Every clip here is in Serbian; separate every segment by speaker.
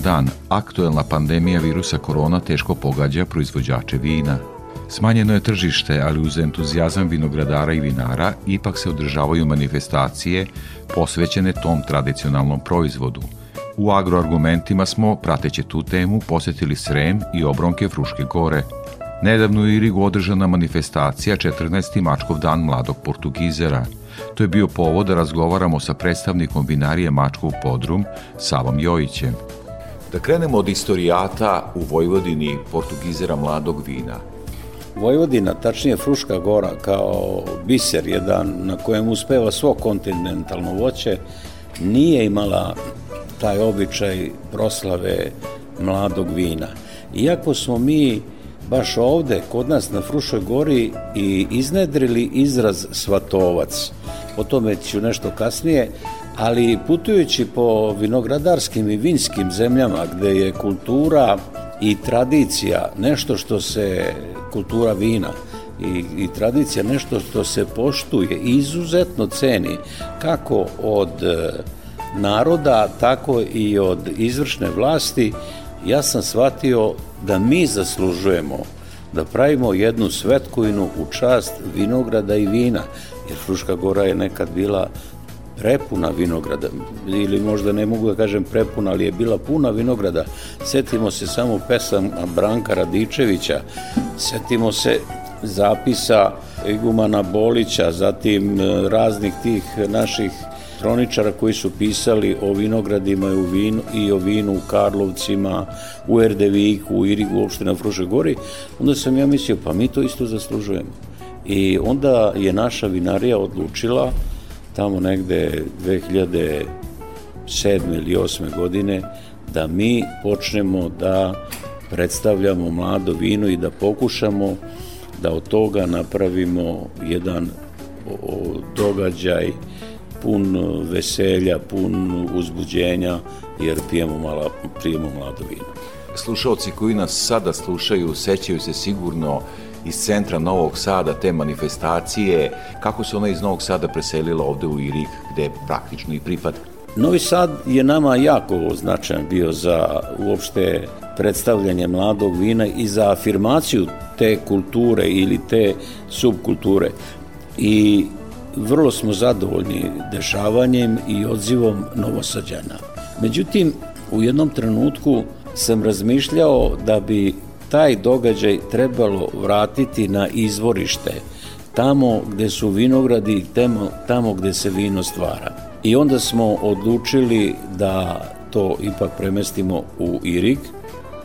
Speaker 1: Dan. Aktuelna pandemija virusa korona teško pogađa proizvođače vina. Smanjeno je tržište, ali uz entuzijazam vinogradara i vinara ipak se održavaju manifestacije posvećene tom tradicionalnom proizvodu. U agroargumentima smo, prateći tu temu, posetili Srem i obronke Fruške gore. Nedavno je u Irigu održana manifestacija 14. Mačkov dan mladog Portugizera. To je bio povod da razgovaramo sa predstavnikom vinarije Mačkov podrum, Savom Jojićem. Da krenemo od istorijata u Vojvodini Portugizera mladog vina.
Speaker 2: Vojvodina, tačnije Fruška gora, kao biser jedan na kojem uspeva svo kontinentalno voće, nije imala taj običaj proslave mladog vina. Iako smo mi baš ovde, kod nas na Frušoj gori, i iznedrili izraz svatovac. O tome ću nešto kasnije, ali putujući po vinogradarskim i vinskim zemljama gde je kultura i tradicija nešto što se, kultura vina, i, i tradicija nešto što se poštuje i izuzetno ceni kako od e, naroda, tako i od izvršne vlasti, ja sam shvatio da mi zaslužujemo da pravimo jednu svetkovinu u čast vinograda i vina, jer Fruška gora je nekad bila prepuna vinograda, ili možda ne mogu da kažem prepuna, ali je bila puna vinograda. Setimo se samo pesama Branka Radičevića, setimo se zapisa Igumana Bolića, zatim e, raznih tih naših kroničara koji su pisali o vinogradima i, u vinu, i o vinu u Karlovcima, u Erdeviku, u Irigu, uopšte na Frušoj gori, onda sam ja mislio, pa mi to isto zaslužujemo. I onda je naša vinarija odlučila tamo negde 2007. ili 8. godine da mi počnemo da predstavljamo mlado vino i da pokušamo da od toga napravimo jedan događaj pun veselja, pun uzbuđenja, jer pijemo, mala, pijemo mlado vino.
Speaker 1: Slušalci koji nas sada slušaju, sećaju se sigurno iz centra Novog Sada, te manifestacije, kako se ona iz Novog Sada preselila ovde u Irik, gde praktično i pripada?
Speaker 2: Novi Sad je nama jako značajan bio za uopšte predstavljanje mladog vina i za afirmaciju te kulture ili te subkulture. I vrlo smo zadovoljni dešavanjem i odzivom Novosađana. Međutim, u jednom trenutku sam razmišljao da bi taj događaj trebalo vratiti na izvorište, tamo gde su vinogradi, tamo, tamo gde se vino stvara. I onda smo odlučili da to ipak premestimo u Irig.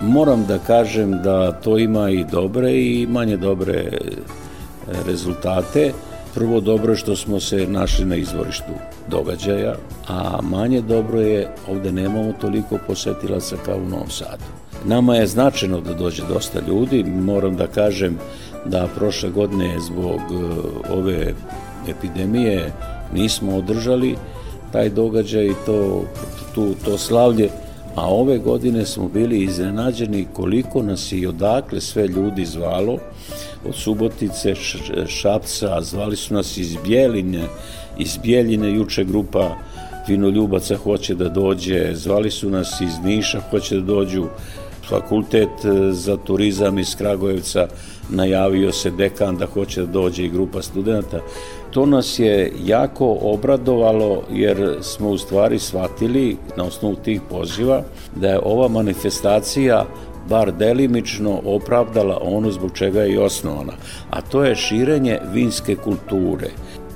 Speaker 2: Moram da kažem da to ima i dobre i manje dobre rezultate. Prvo dobro je što smo se našli na izvorištu događaja, a manje dobro je ovde nemamo toliko posetilaca kao u Novom Sadu. Nama je značajno da dođe dosta ljudi, moram da kažem da prošle godine zbog e, ove epidemije nismo održali taj događaj to, tu, to slavlje, a ove godine smo bili iznenađeni koliko nas i odakle sve ljudi zvalo, od Subotice, Šapca, zvali su nas iz Bjeline, iz Bjeljine juče grupa vinoljubaca hoće da dođe, zvali su nas iz Niša, hoće da dođu, fakultet e, za turizam iz Kragujevca najavio se dekan da hoće da dođe i grupa studenta. To nas je jako obradovalo jer smo u stvari shvatili na osnovu tih poziva da je ova manifestacija bar delimično opravdala ono zbog čega je i osnovana, a to je širenje vinske kulture.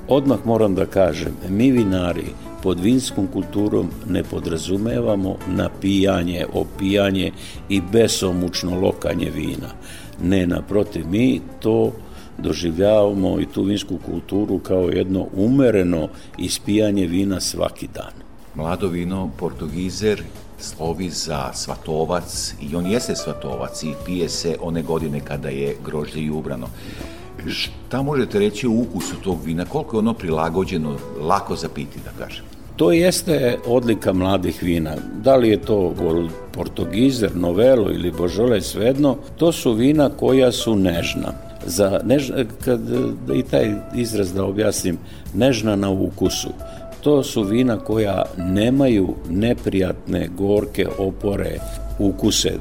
Speaker 2: Odmah moram da kažem, mi vinari pod vinskom kulturom ne podrazumevamo napijanje, opijanje i besomučno lokanje vina. Ne, naprotiv, mi to doživljavamo i tu vinsku kulturu kao jedno umereno ispijanje vina svaki dan.
Speaker 1: Mlado vino, portugizer, slovi za svatovac i on jeste svatovac i pije se one godine kada je grožđe i ubrano. Šta možete reći o ukusu tog vina? Koliko je ono prilagođeno, lako zapiti, da kažem?
Speaker 2: To jeste odlika mladih vina. Da li je to Portugizer, Novelo ili Božole, svedno, to su vina koja su nežna. Za než, kad, i taj izraz da objasnim, nežna na ukusu. To su vina koja nemaju neprijatne, gorke, opore, ukuse,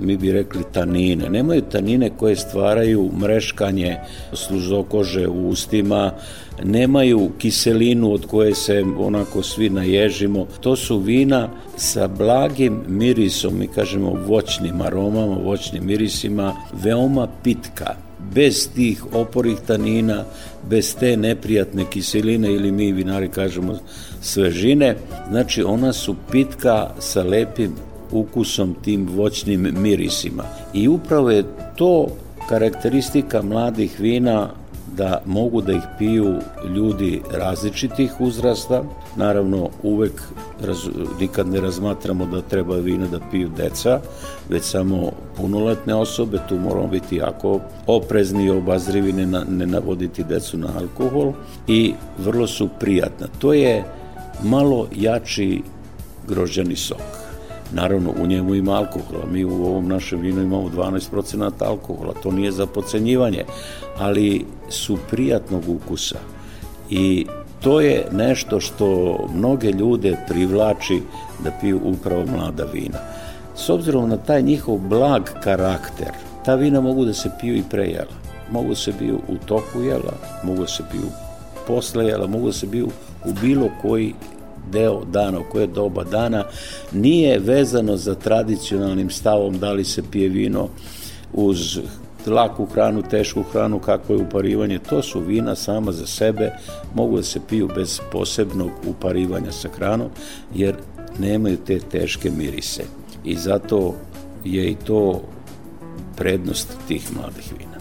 Speaker 2: mi bi rekli tanine. Nemaju tanine koje stvaraju mreškanje sluzokože u ustima, nemaju kiselinu od koje se onako svi naježimo. To su vina sa blagim mirisom, mi kažemo voćnim aromama, voćnim mirisima, veoma pitka bez tih oporih tanina, bez te neprijatne kiseline ili mi vinari kažemo svežine, znači ona su pitka sa lepim ukusom, tim voćnim mirisima. I upravo je to karakteristika mladih vina da mogu da ih piju ljudi različitih uzrasta. Naravno, uvek raz, nikad ne razmatramo da treba vina da piju deca, već samo punoletne osobe, tu moramo biti jako oprezni i obazrivi, ne, na, ne navoditi decu na alkohol i vrlo su prijatna. To je malo jači grožđani sok. Naravno, u njemu ima alkohola. Mi u ovom našem vinu imamo 12% alkohola. To nije za pocenjivanje, ali su prijatnog ukusa. I to je nešto što mnoge ljude privlači da piju upravo mlada vina. S obzirom na taj njihov blag karakter, ta vina mogu da se piju i pre jela. Mogu da se piju u toku jela, mogu da se piju posle jela, mogu da se piju u bilo koji deo dana, u koje doba dana, nije vezano za tradicionalnim stavom da li se pije vino uz laku hranu, tešku hranu, kako je uparivanje. To su vina sama za sebe, mogu da se piju bez posebnog uparivanja sa hranom, jer nemaju te teške mirise. I zato je i to prednost tih mladih vina.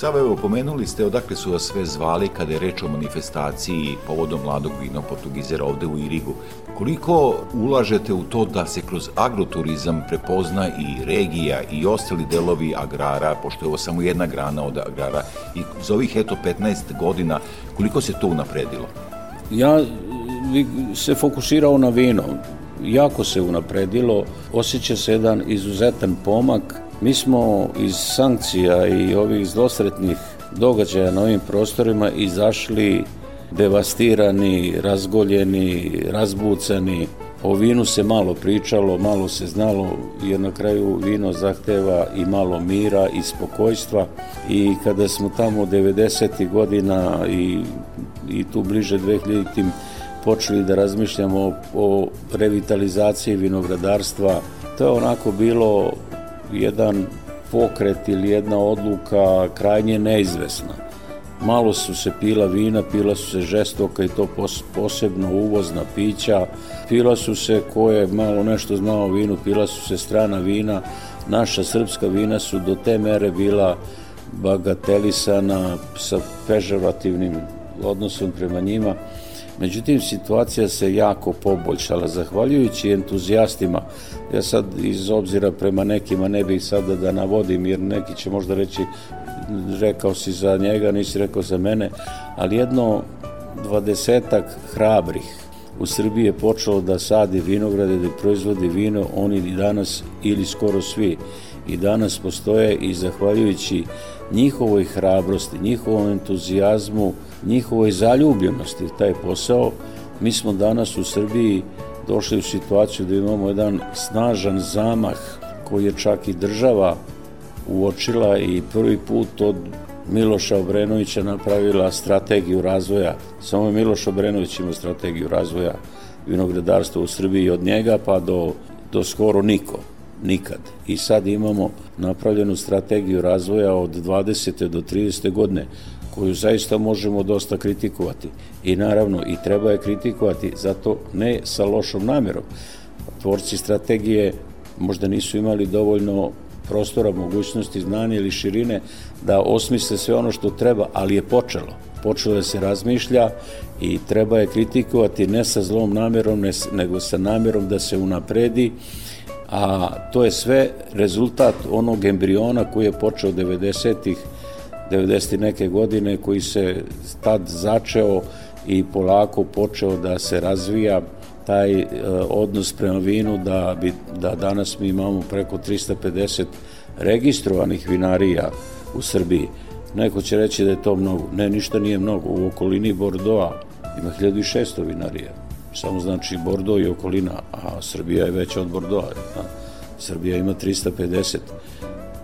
Speaker 1: Sava, evo, pomenuli ste odakle su vas sve zvali kada je reč o manifestaciji povodom mladog vino portugizera ovde u Irigu. Koliko ulažete u to da se kroz agroturizam prepozna i regija i ostali delovi agrara, pošto je ovo samo jedna grana od agrara, i za ovih eto 15 godina, koliko se to unapredilo?
Speaker 2: Ja se fokusirao na vino. Jako se unapredilo, osjeća se jedan izuzetan pomak Mi smo iz sankcija i ovih zlosretnih događaja na ovim prostorima izašli devastirani, razgoljeni, razbucani. O vinu se malo pričalo, malo se znalo, jer na kraju vino zahteva i malo mira i spokojstva. I kada smo tamo 90. godina i, i tu bliže 2000. počeli da razmišljamo o, o revitalizaciji vinogradarstva, to je onako bilo jedan pokret ili jedna odluka krajnje neizvesna. Malo su se pila vina, pila su se žestoka i to posebno uvozna pića. Pila su se, ko je malo nešto znao o vinu, pila su se strana vina. Naša srpska vina su do te mere bila bagatelisana sa pežorativnim odnosom prema njima. Međutim, situacija se jako poboljšala, zahvaljujući entuzijastima. Ja sad iz obzira prema nekima ne bih sada da navodim, jer neki će možda reći rekao si za njega, nisi rekao za mene, ali jedno dvadesetak hrabrih u Srbiji je počelo da sadi vinograde, da proizvodi vino, oni i danas, ili skoro svi, i danas postoje i zahvaljujući njihovoj hrabrosti, njihovom entuzijazmu, njihovoj zaljubljenosti taj posao, mi smo danas u Srbiji došli u situaciju da imamo jedan snažan zamah koji je čak i država uočila i prvi put od Miloša Obrenovića napravila strategiju razvoja. Samo je Miloš Obrenović imao strategiju razvoja vinogradarstva u Srbiji od njega pa do, do skoro niko nikad. I sad imamo napravljenu strategiju razvoja od 20. do 30. godine. Koju zaista možemo dosta kritikovati. I naravno, i treba je kritikovati, zato ne sa lošom namerom. Tvorci strategije možda nisu imali dovoljno prostora, mogućnosti, znanja ili širine da osmisle sve ono što treba, ali je počelo. Počelo da se razmišlja i treba je kritikovati ne sa zlom namerom, nego sa namerom da se unapredi, a to je sve rezultat onog embriona koji je počeo 90-ih 90. neke godine koji se tad začeo i polako počeo da se razvija taj e, odnos prema vinu da, bi, da danas mi imamo preko 350 registrovanih vinarija u Srbiji. Neko će reći da je to mnogo. Ne, ništa nije mnogo. U okolini Bordoa ima 1600 vinarija. Samo znači Bordo i okolina, a Srbija je veća od Bordoa. Da? Srbija ima 350.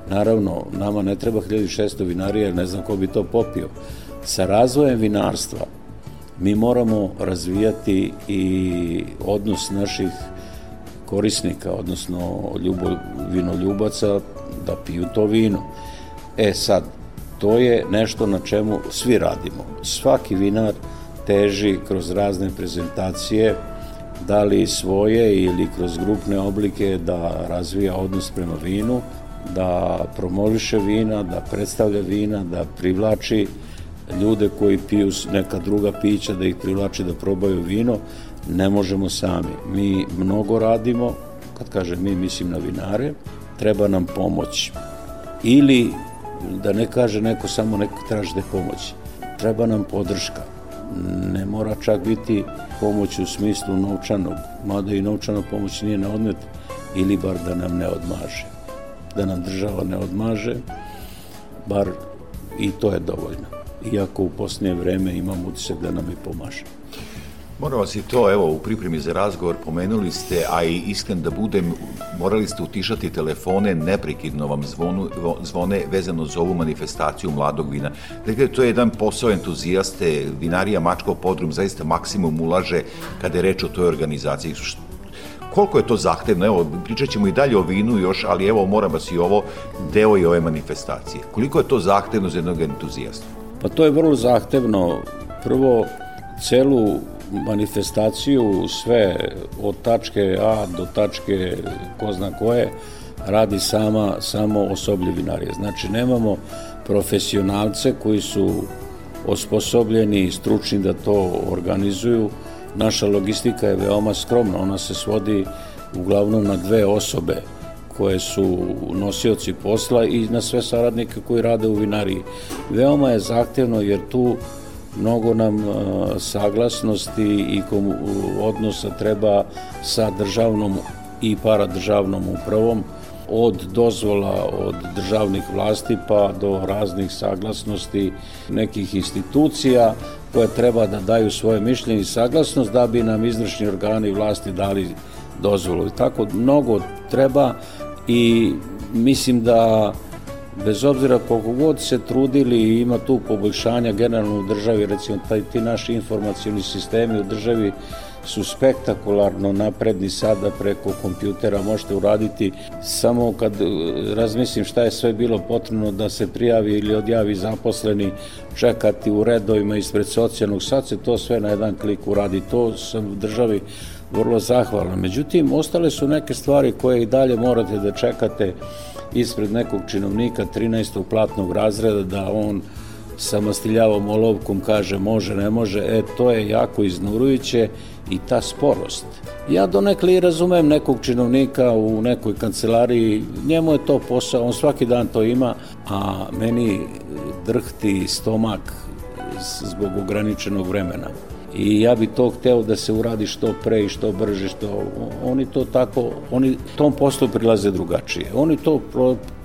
Speaker 2: Naravno, nama ne treba 1600 vinarija, ne znam ko bi to popio. Sa razvojem vinarstva mi moramo razvijati i odnos naših korisnika, odnosno ljubo, vinoljubaca, da piju to vino. E sad, to je nešto na čemu svi radimo. Svaki vinar teži kroz razne prezentacije, da li svoje ili kroz grupne oblike da razvija odnos prema vinu, da promoviše vina, da predstavlja vina, da privlači ljude koji piju neka druga pića, da ih privlači da probaju vino, ne možemo sami. Mi mnogo radimo, kad kažem mi, mislim na vinare, treba nam pomoć. Ili, da ne kaže neko samo neko tražite pomoć, treba nam podrška. Ne mora čak biti pomoć u smislu novčanog, mada i novčana pomoć nije na odmet, ili bar da nam ne odmaže. Da nam država ne odmaže, bar i to je dovoljno. Iako u posljednje vreme imam utisak da nam i pomaže.
Speaker 1: Moram vas i to, evo, u pripremi za razgovor pomenuli ste, a i iskren da budem, morali ste utišati telefone, neprekidno vam zvonu, zvone vezano za ovu manifestaciju mladog vina. Dakle, to je jedan posao entuzijaste, vinarija Mačko Podrum zaista maksimum ulaže kada je reč o toj organizaciji. Koliko je to zahtevno? Evo, pričat ćemo i dalje o vinu još, ali evo, moram vas i ovo, deo i ove manifestacije. Koliko je to zahtevno za jednog entuzijasta?
Speaker 2: Pa to je vrlo zahtevno. Prvo, celu manifestaciju sve od tačke A do tačke ko zna koje radi sama, samo osoblje vinarije. Znači nemamo profesionalce koji su osposobljeni i stručni da to organizuju. Naša logistika je veoma skromna, ona se svodi uglavnom na dve osobe koje su nosioci posla i na sve saradnike koji rade u vinariji. Veoma je zahtevno jer tu mnogo nam e, saglasnosti i odnosa treba sa državnom i paradržavnom upravom, od dozvola od državnih vlasti pa do raznih saglasnosti nekih institucija koje treba da daju svoje mišljenje i saglasnost da bi nam izvršni organi vlasti dali dozvolu. I tako mnogo treba i mislim da bez obzira koliko god se trudili i ima tu poboljšanja generalno u državi, recimo taj, ti naši informacijni sistemi u državi su spektakularno napredni sada preko kompjutera možete uraditi samo kad e, razmislim šta je sve bilo potrebno da se prijavi ili odjavi zaposleni čekati u redovima ispred socijalnog sad se to sve na jedan klik uradi to sam u državi vrlo zahvalan međutim ostale su neke stvari koje i dalje morate da čekate ispred nekog činovnika 13. platnog razreda da on sa mastiljavom olovkom kaže može, ne može, e to je jako iznurujuće i ta sporost. Ja donekle i razumem nekog činovnika u nekoj kancelariji, njemu je to posao, on svaki dan to ima, a meni drhti stomak zbog ograničenog vremena i ja bi to hteo da se uradi što pre i što brže, što oni to tako, oni tom poslu prilaze drugačije. Oni to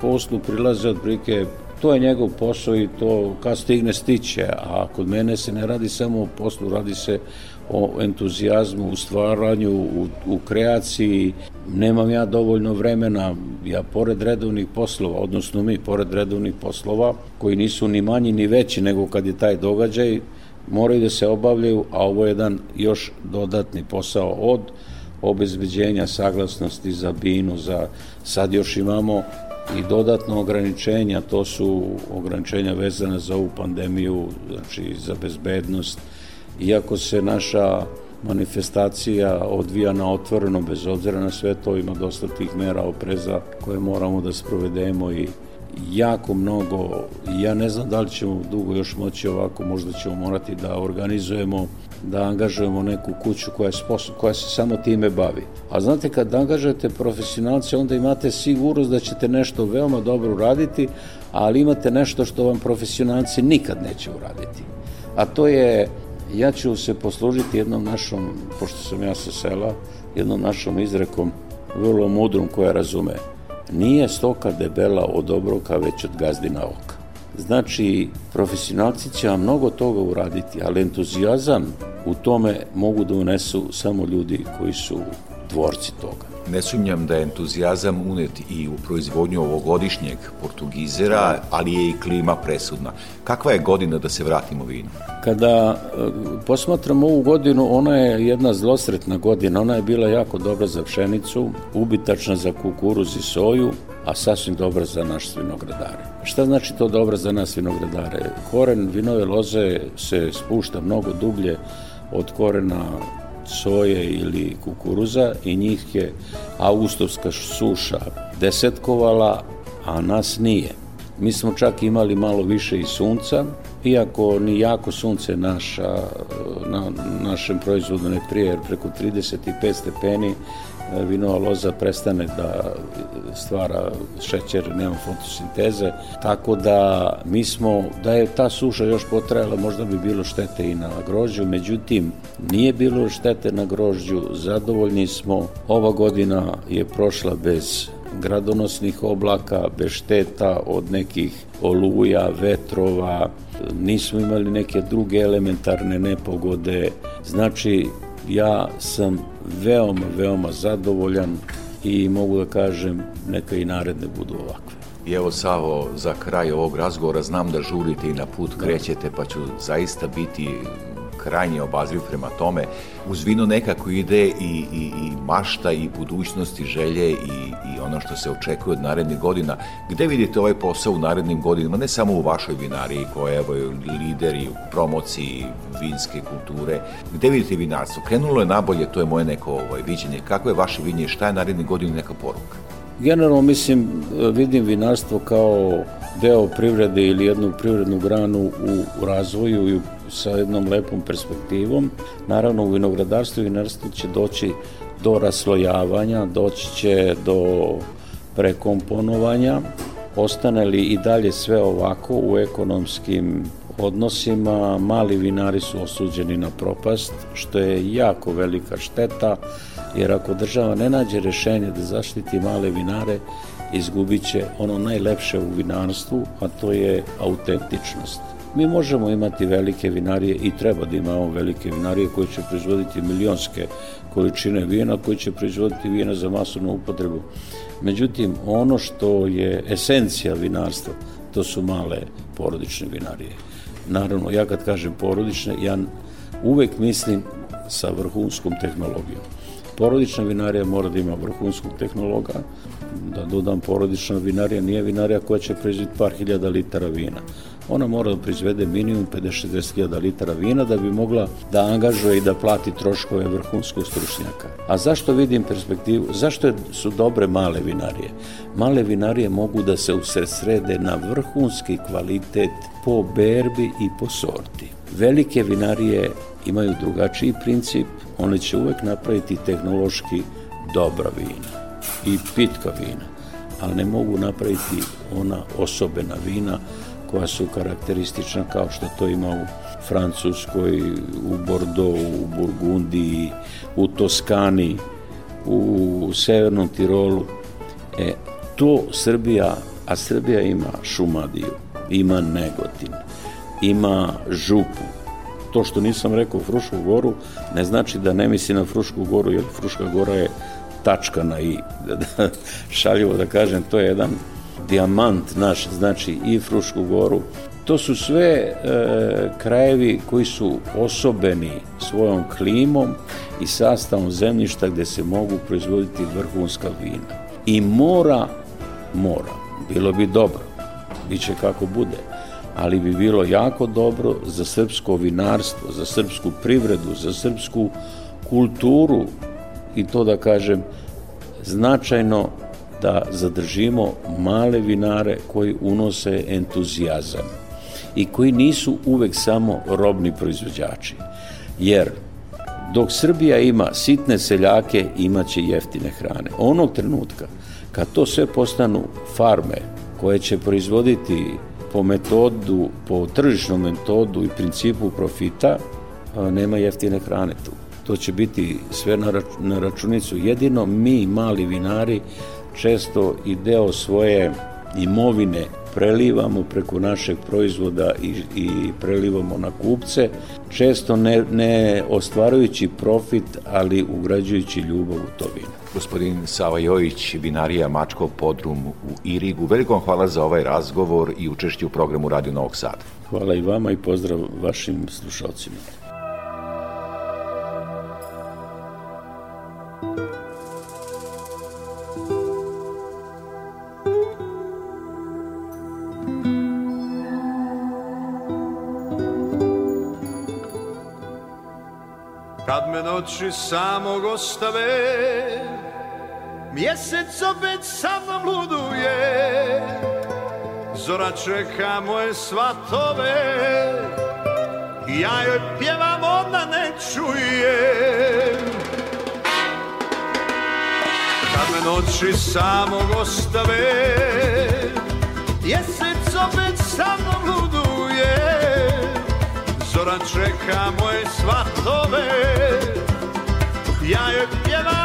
Speaker 2: poslu prilaze od prike to je njegov posao i to kad stigne stiće, a kod mene se ne radi samo o poslu, radi se o entuzijazmu, u stvaranju, u, u kreaciji. Nemam ja dovoljno vremena, ja pored redovnih poslova, odnosno mi pored redovnih poslova, koji nisu ni manji ni veći nego kad je taj događaj, moraju da se obavljaju, a ovo je jedan još dodatni posao od obezbeđenja saglasnosti za binu, za sad još imamo i dodatno ograničenja, to su ograničenja vezane za ovu pandemiju, znači za bezbednost. Iako se naša manifestacija odvija na otvoreno, bez obzira na sve to, ima dosta tih mera opreza koje moramo da sprovedemo i jako mnogo, ja ne znam da li ćemo dugo još moći ovako, možda ćemo morati da organizujemo, da angažujemo neku kuću koja, je sposob, koja se samo time bavi. A znate, kad angažujete profesionalce, onda imate sigurnost da ćete nešto veoma dobro uraditi, ali imate nešto što vam profesionalci nikad neće uraditi. A to je, ja ću se poslužiti jednom našom, pošto sam ja sa sela, jednom našom izrekom, vrlo mudrom koja razume – Nije stoka debela od obroka, već od gazdina oka. Znači, profesionalci će vam mnogo toga uraditi, ali entuzijazam u tome mogu da unesu samo ljudi koji su tvorci toga.
Speaker 1: Ne sumnjam da je entuzijazam unet i u proizvodnju ovogodišnjeg portugizera, ali je i klima presudna. Kakva je godina da se vratimo vinu?
Speaker 2: Kada e, posmatramo ovu godinu, ona je jedna zlosretna godina. Ona je bila jako dobra za pšenicu, ubitačna za kukuruz i soju, a sasvim dobra za naš vinogradare. Šta znači to dobra za nas vinogradare? Koren vinove loze se spušta mnogo dublje od korena soje ili kukuruza i njih je augustovska suša desetkovala, a nas nije. Mi smo čak imali malo više i sunca, iako ni jako sunce naša, na našem proizvodu ne prije, jer preko 35 stepeni vinova loza prestane da stvara šećer, nema fotosinteze, tako da mi smo, da je ta suša još potrajala, možda bi bilo štete i na grožđu, međutim, nije bilo štete na grožđu, zadovoljni smo, ova godina je prošla bez gradonosnih oblaka, bez šteta od nekih oluja, vetrova, nismo imali neke druge elementarne nepogode, znači ja sam veoma, veoma zadovoljan i mogu da kažem neka i naredne budu ovakve.
Speaker 1: I evo Savo, za kraj ovog razgovora znam da žurite i na put krećete, pa ću zaista biti krajnje obazriv prema tome. Uz vino nekako ide i, i, i mašta i budućnost i želje i, i ono što se očekuje od narednih godina. Gde vidite ovaj posao u narednim godinama, ne samo u vašoj vinariji koja je lider i u promociji vinske kulture, gde vidite vinarstvo? Krenulo je nabolje, to je moje neko ovaj, viđenje. Kako je vaše vinje, šta je narednih godina neka poruka?
Speaker 2: Generalno mislim, vidim vinarstvo kao deo privrede ili jednu privrednu granu u razvoju i sa jednom lepom perspektivom. Naravno, u vinogradarstvu i vinarstvu će doći do raslojavanja, doći će do prekomponovanja. Ostane li i dalje sve ovako u ekonomskim odnosima, mali vinari su osuđeni na propast, što je jako velika šteta, jer ako država ne nađe rešenje da zaštiti male vinare, izgubit će ono najlepše u vinarstvu, a to je autentičnost. Mi možemo imati velike vinarije i treba da imamo velike vinarije koje će proizvoditi milionske količine vina, koje će proizvoditi vina za masovnu upotrebu. Međutim, ono što je esencija vinarstva, to su male porodične vinarije. Naravno, ja kad kažem porodične, ja uvek mislim sa vrhunskom tehnologijom. Porodična vinarija mora da ima vrhunskog tehnologa, da dodam porodična vinarija nije vinarija koja će proizvoditi par hiljada litara vina. Ona mora da proizvede minimum 50-60 hiljada litara vina da bi mogla da angažuje i da plati troškove vrhunskog stručnjaka. A zašto vidim perspektivu? Zašto su dobre male vinarije? Male vinarije mogu da se usredsrede na vrhunski kvalitet po berbi i po sorti. Velike vinarije imaju drugačiji princip, one će uvek napraviti tehnološki dobra vina i pitka vina, ali ne mogu napraviti ona osobena vina koja su karakteristična kao što to ima u Francuskoj, u Bordeaux, u Burgundiji, u Toskani, u Severnom Tirolu. E, to Srbija, a Srbija ima Šumadiju, ima Negotin, ima Župu. To što nisam rekao Frušku goru, ne znači da ne misli na Frušku goru, jer Fruška gora je tačka na i. Šaljivo da kažem, to je jedan dijamant naš, znači i Frušku goru. To su sve e, krajevi koji su osobeni svojom klimom i sastavom zemljišta gde se mogu proizvoditi vrhunska vina. I mora, mora, bilo bi dobro, bit će kako bude, ali bi bilo jako dobro za srpsko vinarstvo, za srpsku privredu, za srpsku kulturu i to da kažem značajno da zadržimo male vinare koji unose entuzijazam i koji nisu uvek samo robni proizvođači. Jer dok Srbija ima sitne seljake, imaće jeftine hrane. Onog trenutka kad to sve postanu farme koje će proizvoditi po metodu, po tržišnom metodu i principu profita, nema jeftine hrane tu. To će biti sve na računicu. Jedino mi, mali vinari, često i deo svoje imovine prelivamo preko našeg proizvoda i, i prelivamo na kupce, često ne, ne ostvarujući profit, ali ugrađujući ljubav u to vino.
Speaker 1: Gospodin Sava Jojić, vinarija Mačkov podrum u Irigu, veliko vam hvala za ovaj razgovor i učešće u programu Radio Novog Sada.
Speaker 2: Hvala i vama i pozdrav vašim slušalcima.
Speaker 3: Noći samog ostave Mjesec opet sa mnom luduje Zora čeka moje svatove Ja joj pjevam, ona ne čuje. Kad me noći samog ostave Mjesec opet sa mnom luduje Zora čeka moje svatove Ja joj pjevam,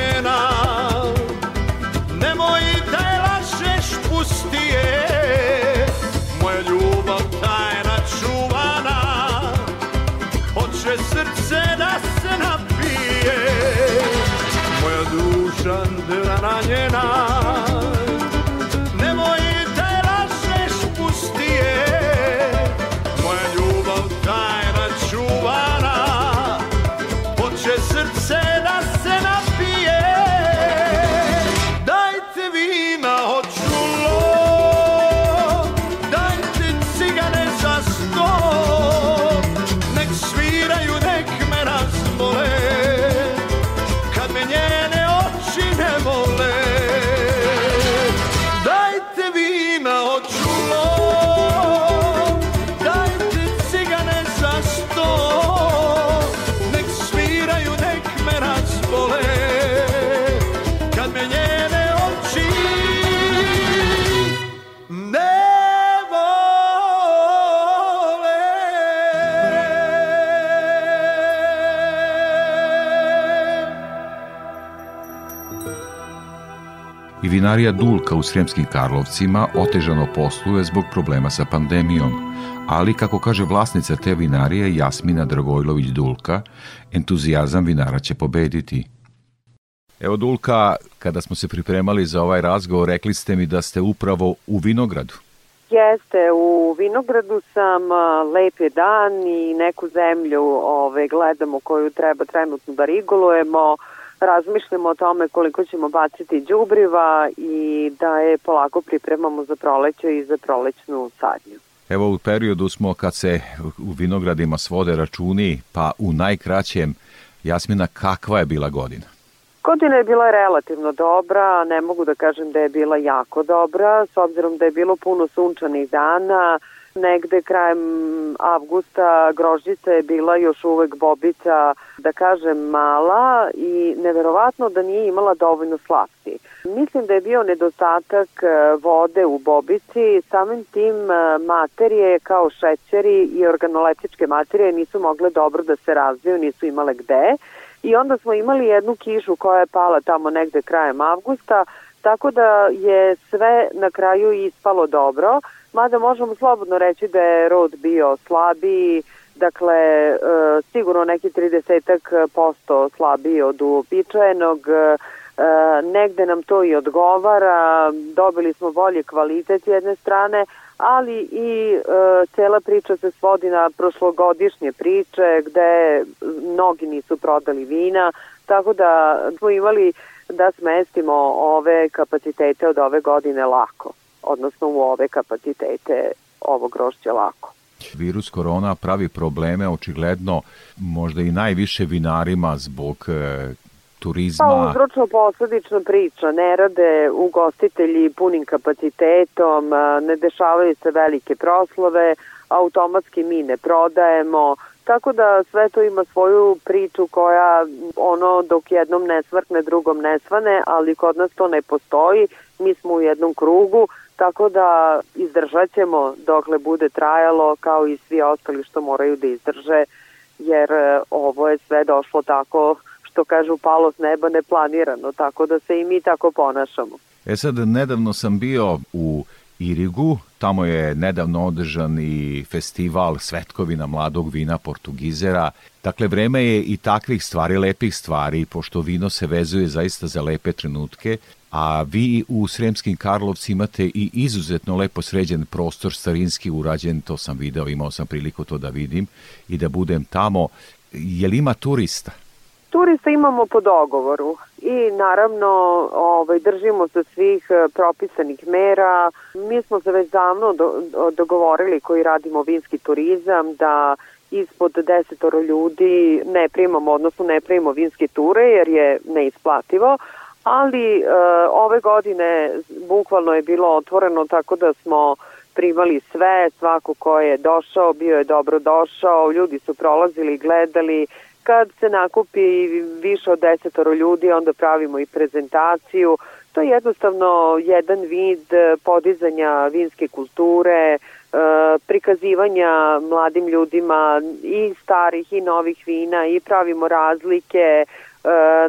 Speaker 3: žena. Nemoj da je lažeš pustije Moja ljubav tajna čuvana. Hoće srce da se napije. Moja duša drana njena.
Speaker 1: Vinarija Dulka u Sremskim Karlovcima otežano posluje zbog problema sa pandemijom, ali kako kaže vlasnica te vinarije Jasmina Dragojlović Dulka, entuzijazam vinara će pobediti. Evo Dulka, kada smo se pripremali za ovaj razgovor, rekli ste mi da ste upravo u Vinogradu.
Speaker 4: Jeste, u Vinogradu sam, lep je dan i neku zemlju ove, gledamo koju treba trenutno da rigolujemo, razmišljamo o tome koliko ćemo baciti đubriva i da je polako pripremamo za proleće i za prolećnu sadnju.
Speaker 1: Evo u periodu smo kad se u vinogradima svode računi, pa u najkraćem, Jasmina, kakva je bila godina?
Speaker 4: Godina je bila relativno dobra, ne mogu da kažem da je bila jako dobra, s obzirom da je bilo puno sunčanih dana, negde krajem avgusta grožđica je bila još uvek bobica, da kažem, mala i neverovatno da nije imala dovoljno slasti. Mislim da je bio nedostatak e, vode u bobici, samim tim e, materije kao šećeri i organoleptičke materije nisu mogle dobro da se razviju, nisu imale gde. I onda smo imali jednu kišu koja je pala tamo negde krajem avgusta, tako da je sve na kraju ispalo dobro, mada možemo slobodno reći da je rod bio slabiji, dakle e, sigurno neki 30 posto slabiji od uobičajenog, e, negde nam to i odgovara, dobili smo bolji kvalitet jedne strane, ali i e, cela priča se svodi na prošlogodišnje priče gde mnogi nisu prodali vina, tako da smo imali da smestimo ove kapacitete od ove godine lako, odnosno u ove kapacitete ovo grošće lako.
Speaker 1: Virus korona pravi probleme očigledno možda i najviše vinarima zbog e, turizma?
Speaker 4: Pa uzročno posledično priča, ne rade ugostitelji punim kapacitetom, ne dešavaju se velike proslove, automatski mi ne prodajemo, tako da sve to ima svoju priču koja ono dok jednom ne svrkne, drugom ne svane, ali kod nas to ne postoji, mi smo u jednom krugu, tako da izdržat ćemo dokle bude trajalo kao i svi ostali što moraju da izdrže, jer e, ovo je sve došlo tako što kažu palo s neba neplanirano, tako da se i mi tako ponašamo.
Speaker 1: E sad, nedavno sam bio u Irigu, tamo je nedavno održan i festival Svetkovina mladog vina Portugizera. Dakle, vreme je i takvih stvari, lepih stvari, pošto vino se vezuje zaista za lepe trenutke, a vi u Sremskim Karlovci imate i izuzetno lepo sređen prostor, starinski urađen, to sam video, imao sam priliku to da vidim i da budem tamo. Je li ima turista?
Speaker 4: Turista imamo po dogovoru i naravno ovaj, držimo se svih e, propisanih mera. Mi smo se već davno do, dogovorili koji radimo vinski turizam da ispod desetoro ljudi ne primamo, odnosno ne primamo vinske ture jer je neisplativo, ali e, ove godine bukvalno je bilo otvoreno tako da smo primali sve, svako ko je došao bio je dobro došao, ljudi su prolazili, gledali, kad se nakupi više od desetoro ljudi, onda pravimo i prezentaciju. To je jednostavno jedan vid podizanja vinske kulture, e, prikazivanja mladim ljudima i starih i novih vina i pravimo razlike,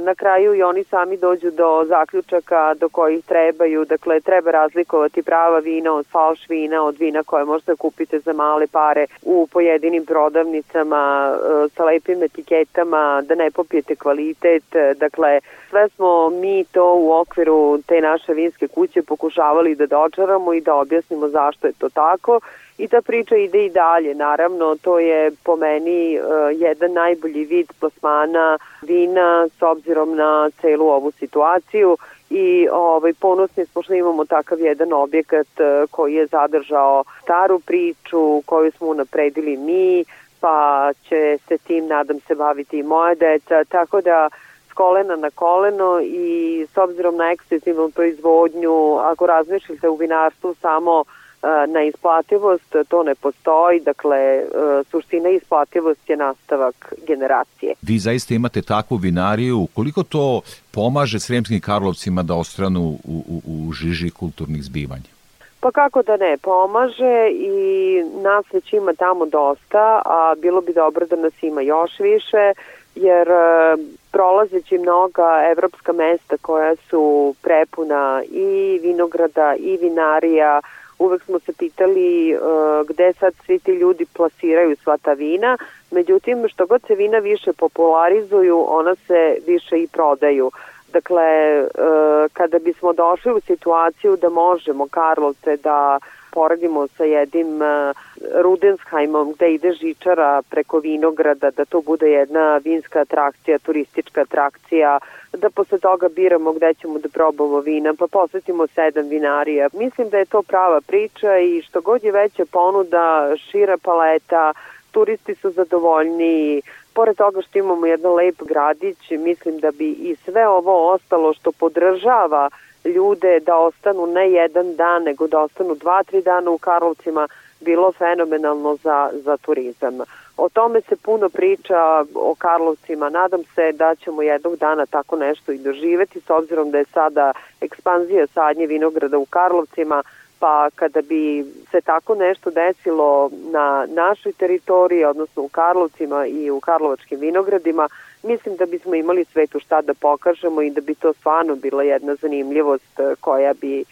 Speaker 4: na kraju i oni sami dođu do zaključaka do kojih trebaju, dakle treba razlikovati prava vina od falš vina, od vina koje možete kupite za male pare u pojedinim prodavnicama e, sa lepim etiketama, da ne popijete kvalitet, e, dakle sve smo mi to u okviru te naše vinske kuće pokušavali da dočaramo i da objasnimo zašto je to tako i ta priča ide i dalje. Naravno, to je po meni uh, jedan najbolji vid plasmana vina s obzirom na celu ovu situaciju i ovaj, ponosni smo što imamo takav jedan objekat uh, koji je zadržao staru priču koju smo unapredili mi, pa će se tim, nadam se, baviti i moja deca, tako da s kolena na koleno i s obzirom na ekstenzivnu proizvodnju, ako razmišljate u vinarstvu samo na isplativost to ne postoji, dakle e, suština isplativost je nastavak generacije.
Speaker 1: Vi zaista imate takvu vinariju, koliko to pomaže Sremskim Karlovcima da ostranu u, u, u žiži kulturnih zbivanja?
Speaker 4: Pa kako da ne, pomaže i nas već ima tamo dosta, a bilo bi dobro da nas ima još više, jer e, prolazeći mnoga evropska mesta koja su prepuna i vinograda i vinarija, uvek smo se pitali uh, gde sad svi ti ljudi plasiraju sva ta vina, međutim što god se vina više popularizuju, ona se više i prodaju. Dakle, e, kada bismo došli u situaciju da možemo Karlovce da poradimo sa jednim e, Rudensheimom gde ide žičara preko vinograda, da to bude jedna vinska atrakcija, turistička atrakcija, da posle toga biramo gde ćemo da probamo vina, pa posetimo sedam vinarija. Mislim da je to prava priča i što god je veća ponuda, šira paleta, turisti su zadovoljniji, pored toga što imamo jedan lep gradić, mislim da bi i sve ovo ostalo što podržava ljude da ostanu ne jedan dan, nego da ostanu dva, tri dana u Karlovcima, bilo fenomenalno za, za turizam. O tome se puno priča o Karlovcima. Nadam se da ćemo jednog dana tako nešto i doživeti, s obzirom da je sada ekspanzija sadnje vinograda u Karlovcima, pa kada bi se tako nešto desilo na našoj teritoriji, odnosno u Karlovcima i u Karlovačkim vinogradima, mislim da bismo imali svetu šta da pokažemo i da bi to stvarno bila jedna zanimljivost eh, koja bi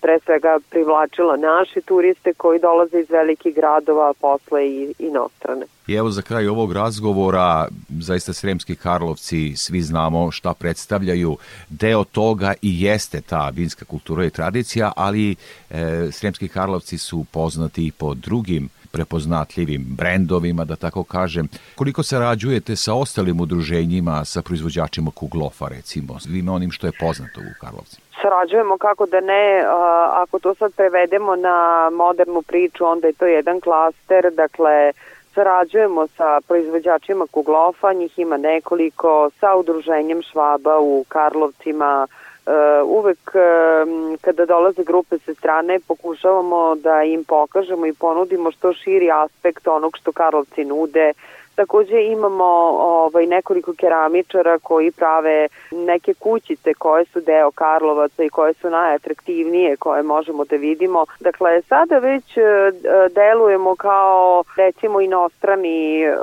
Speaker 4: pre svega privlačila naše turiste koji dolaze iz velikih gradova, a posle i inostrane.
Speaker 1: I evo za kraj ovog razgovora, zaista Sremski Karlovci, svi znamo šta predstavljaju. Deo toga i jeste ta vinska kultura i tradicija, ali e, Sremski Karlovci su poznati i po drugim prepoznatljivim brendovima, da tako kažem. Koliko sarađujete sa ostalim udruženjima, sa proizvođačima kuglofa, recimo, svime onim što je poznato u Karlovci?
Speaker 4: Sarađujemo kako da ne, ako to sad prevedemo na modernu priču, onda je to jedan klaster, dakle, sarađujemo sa proizvođačima kuglofa, njih ima nekoliko, sa udruženjem Švaba u Karlovcima, Uh, uvek um, kada dolaze grupe sa strane pokušavamo da im pokažemo i ponudimo što širi aspekt onog što Karlovci nude, Takođe imamo ovaj, nekoliko keramičara koji prave neke kućice koje su deo Karlovaca i koje su najatraktivnije koje možemo da vidimo. Dakle, sada već e, delujemo kao recimo inostrani e,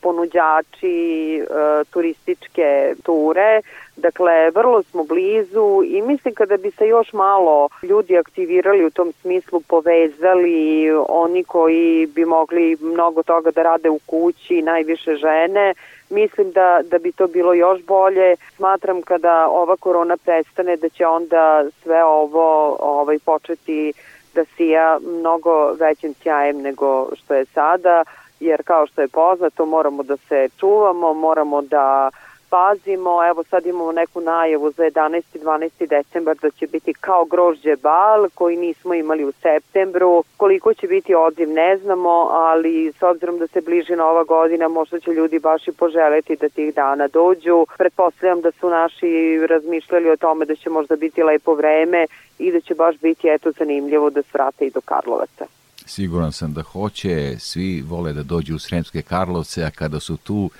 Speaker 4: ponuđači e, turističke ture Dakle, vrlo smo blizu i mislim kada bi se još malo ljudi aktivirali u tom smislu, povezali oni koji bi mogli mnogo toga da rade u kući, najviše žene, mislim da, da bi to bilo još bolje. Smatram kada ova korona prestane da će onda sve ovo ovaj, početi da sija mnogo većim sjajem nego što je sada, jer kao što je poznato moramo da se čuvamo, moramo da pazimo, evo sad imamo neku najavu za 11. i 12. decembar da će biti kao grožđe bal koji nismo imali u septembru. Koliko će biti odziv ne znamo, ali s obzirom da se bliži nova godina možda će ljudi baš i poželeti da tih dana dođu. Pretpostavljam da su naši razmišljali o tome da će možda biti lepo vreme i da će baš biti eto zanimljivo da svrate i do Karlovaca.
Speaker 1: Siguran sam da hoće, svi vole da dođu u Sremske Karlovce, a kada su tu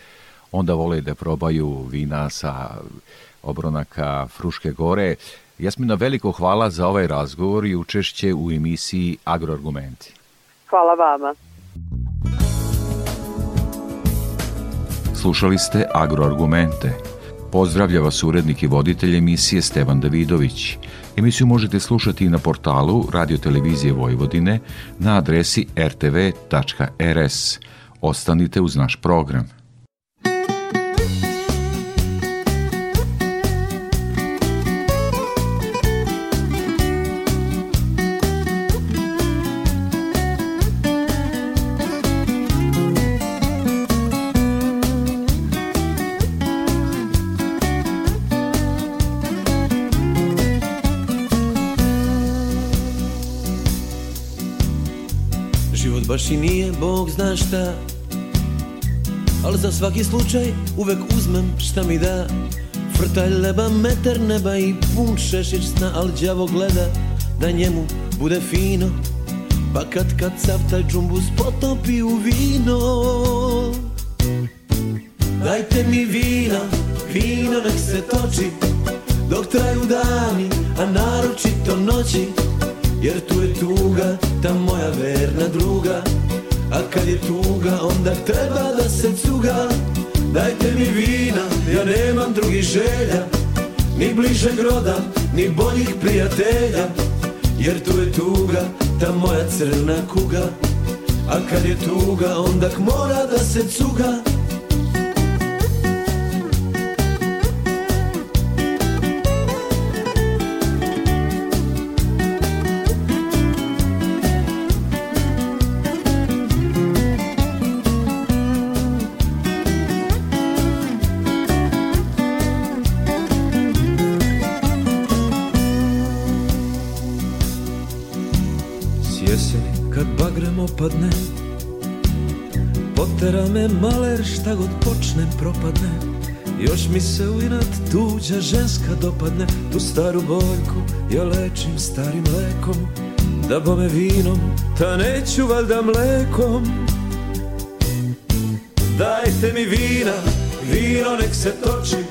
Speaker 1: onda vole da probaju vina sa obronaka Fruške gore. Jasmina, veliko hvala za ovaj razgovor i učešće u emisiji Agroargumenti.
Speaker 4: Hvala vama.
Speaker 1: Slušali ste Agroargumente. Pozdravlja vas urednik i voditelj emisije Stevan Davidović. Emisiju možete slušati na portalu Radio Televizije Vojvodine na adresi rtv.rs. Ostanite uz naš program.
Speaker 5: Baš i nije Bog zna šta. Al za svaki slučaj uvek uzmem šta mi da. Frtalj leba, meter neba i pun šešić sna Al đavo gleda da njemu bude fino. Pa kad kad sav taj džumbus potopi u vino Dajte mi vina, vino nek se toči Dok traju dani, a naročito noći Jer tu je tuga, ta moja verna druga. A kad je tuga, onda treba da se cuga. Dajte mi vina, ja nemam drugih želja. Ni bližeg roda, ni boljih prijatelja. Jer tu je tuga, ta moja crna kuga. A kad je tuga, onda mora da se cuga maler šta god počne propadne. Još mi se u inat tuđa ženska dopadne. Tu staru boljku ja lečim starim lekom. Da bome vinom, ta neću valjda mlekom. Dajte mi vina, vino nek se toči.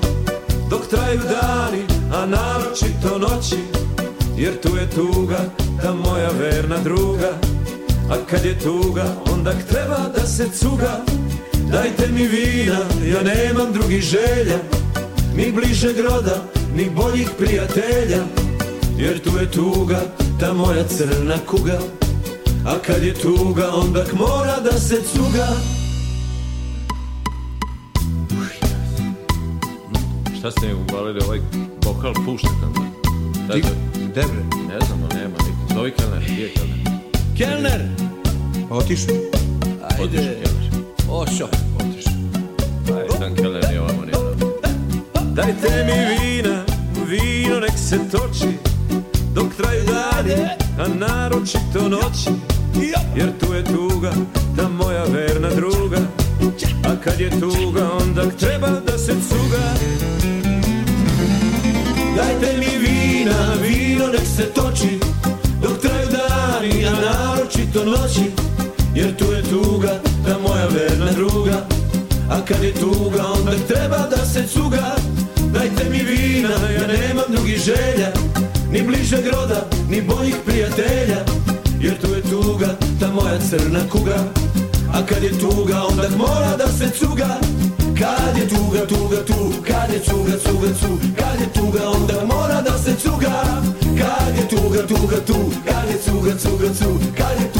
Speaker 5: Dok traju dani, a naročito noći. Jer tu je tuga, ta moja verna druga. A kad je tuga, onda treba da se cuga Dajte mi vina, ja nemam drugih želja Ni bliže groda, ni boljih prijatelja Jer tu je tuga, ta moja crna kuga A kad je tuga, onda mora da se cuga
Speaker 6: Šta ste mi uvalili ovaj vokal pušta tamo? Šta je to?
Speaker 7: Debre.
Speaker 6: Ne znamo, nema niko. Zovi Kelner, gdje je Kelner?
Speaker 7: Kelner! Otišu.
Speaker 6: Otišu Kelner.
Speaker 7: Ošo.
Speaker 6: Otišu. Aj, sam Kelner nije ovamo.
Speaker 5: Dajte mi vina, vino nek se toči Dok traju dani, a naročito noći Jer tu je tuga, ta moja verna druga A kad je tuga, onda treba da se cuga Dajte mi vina, vino nek se toči Dok traju dani, a naročito noći Jer tu je tuga, ta moja verna druga A kad je tuga, onda treba da se cuga. Dajte mi vina, ja nemam drugih želja. Ni bliže groda, ni boljih prijatelja. Jer tu je tuga, ta moja crna kuga. A kad je tuga, onda mora da se cuga. Kad je tuga, tuga, tu. Kad je cuga, cuga, cu Kad je tuga, onda mora da se cuga. Kad je tuga, tuga, tu. Kad je cuga, cuga, cu Kad je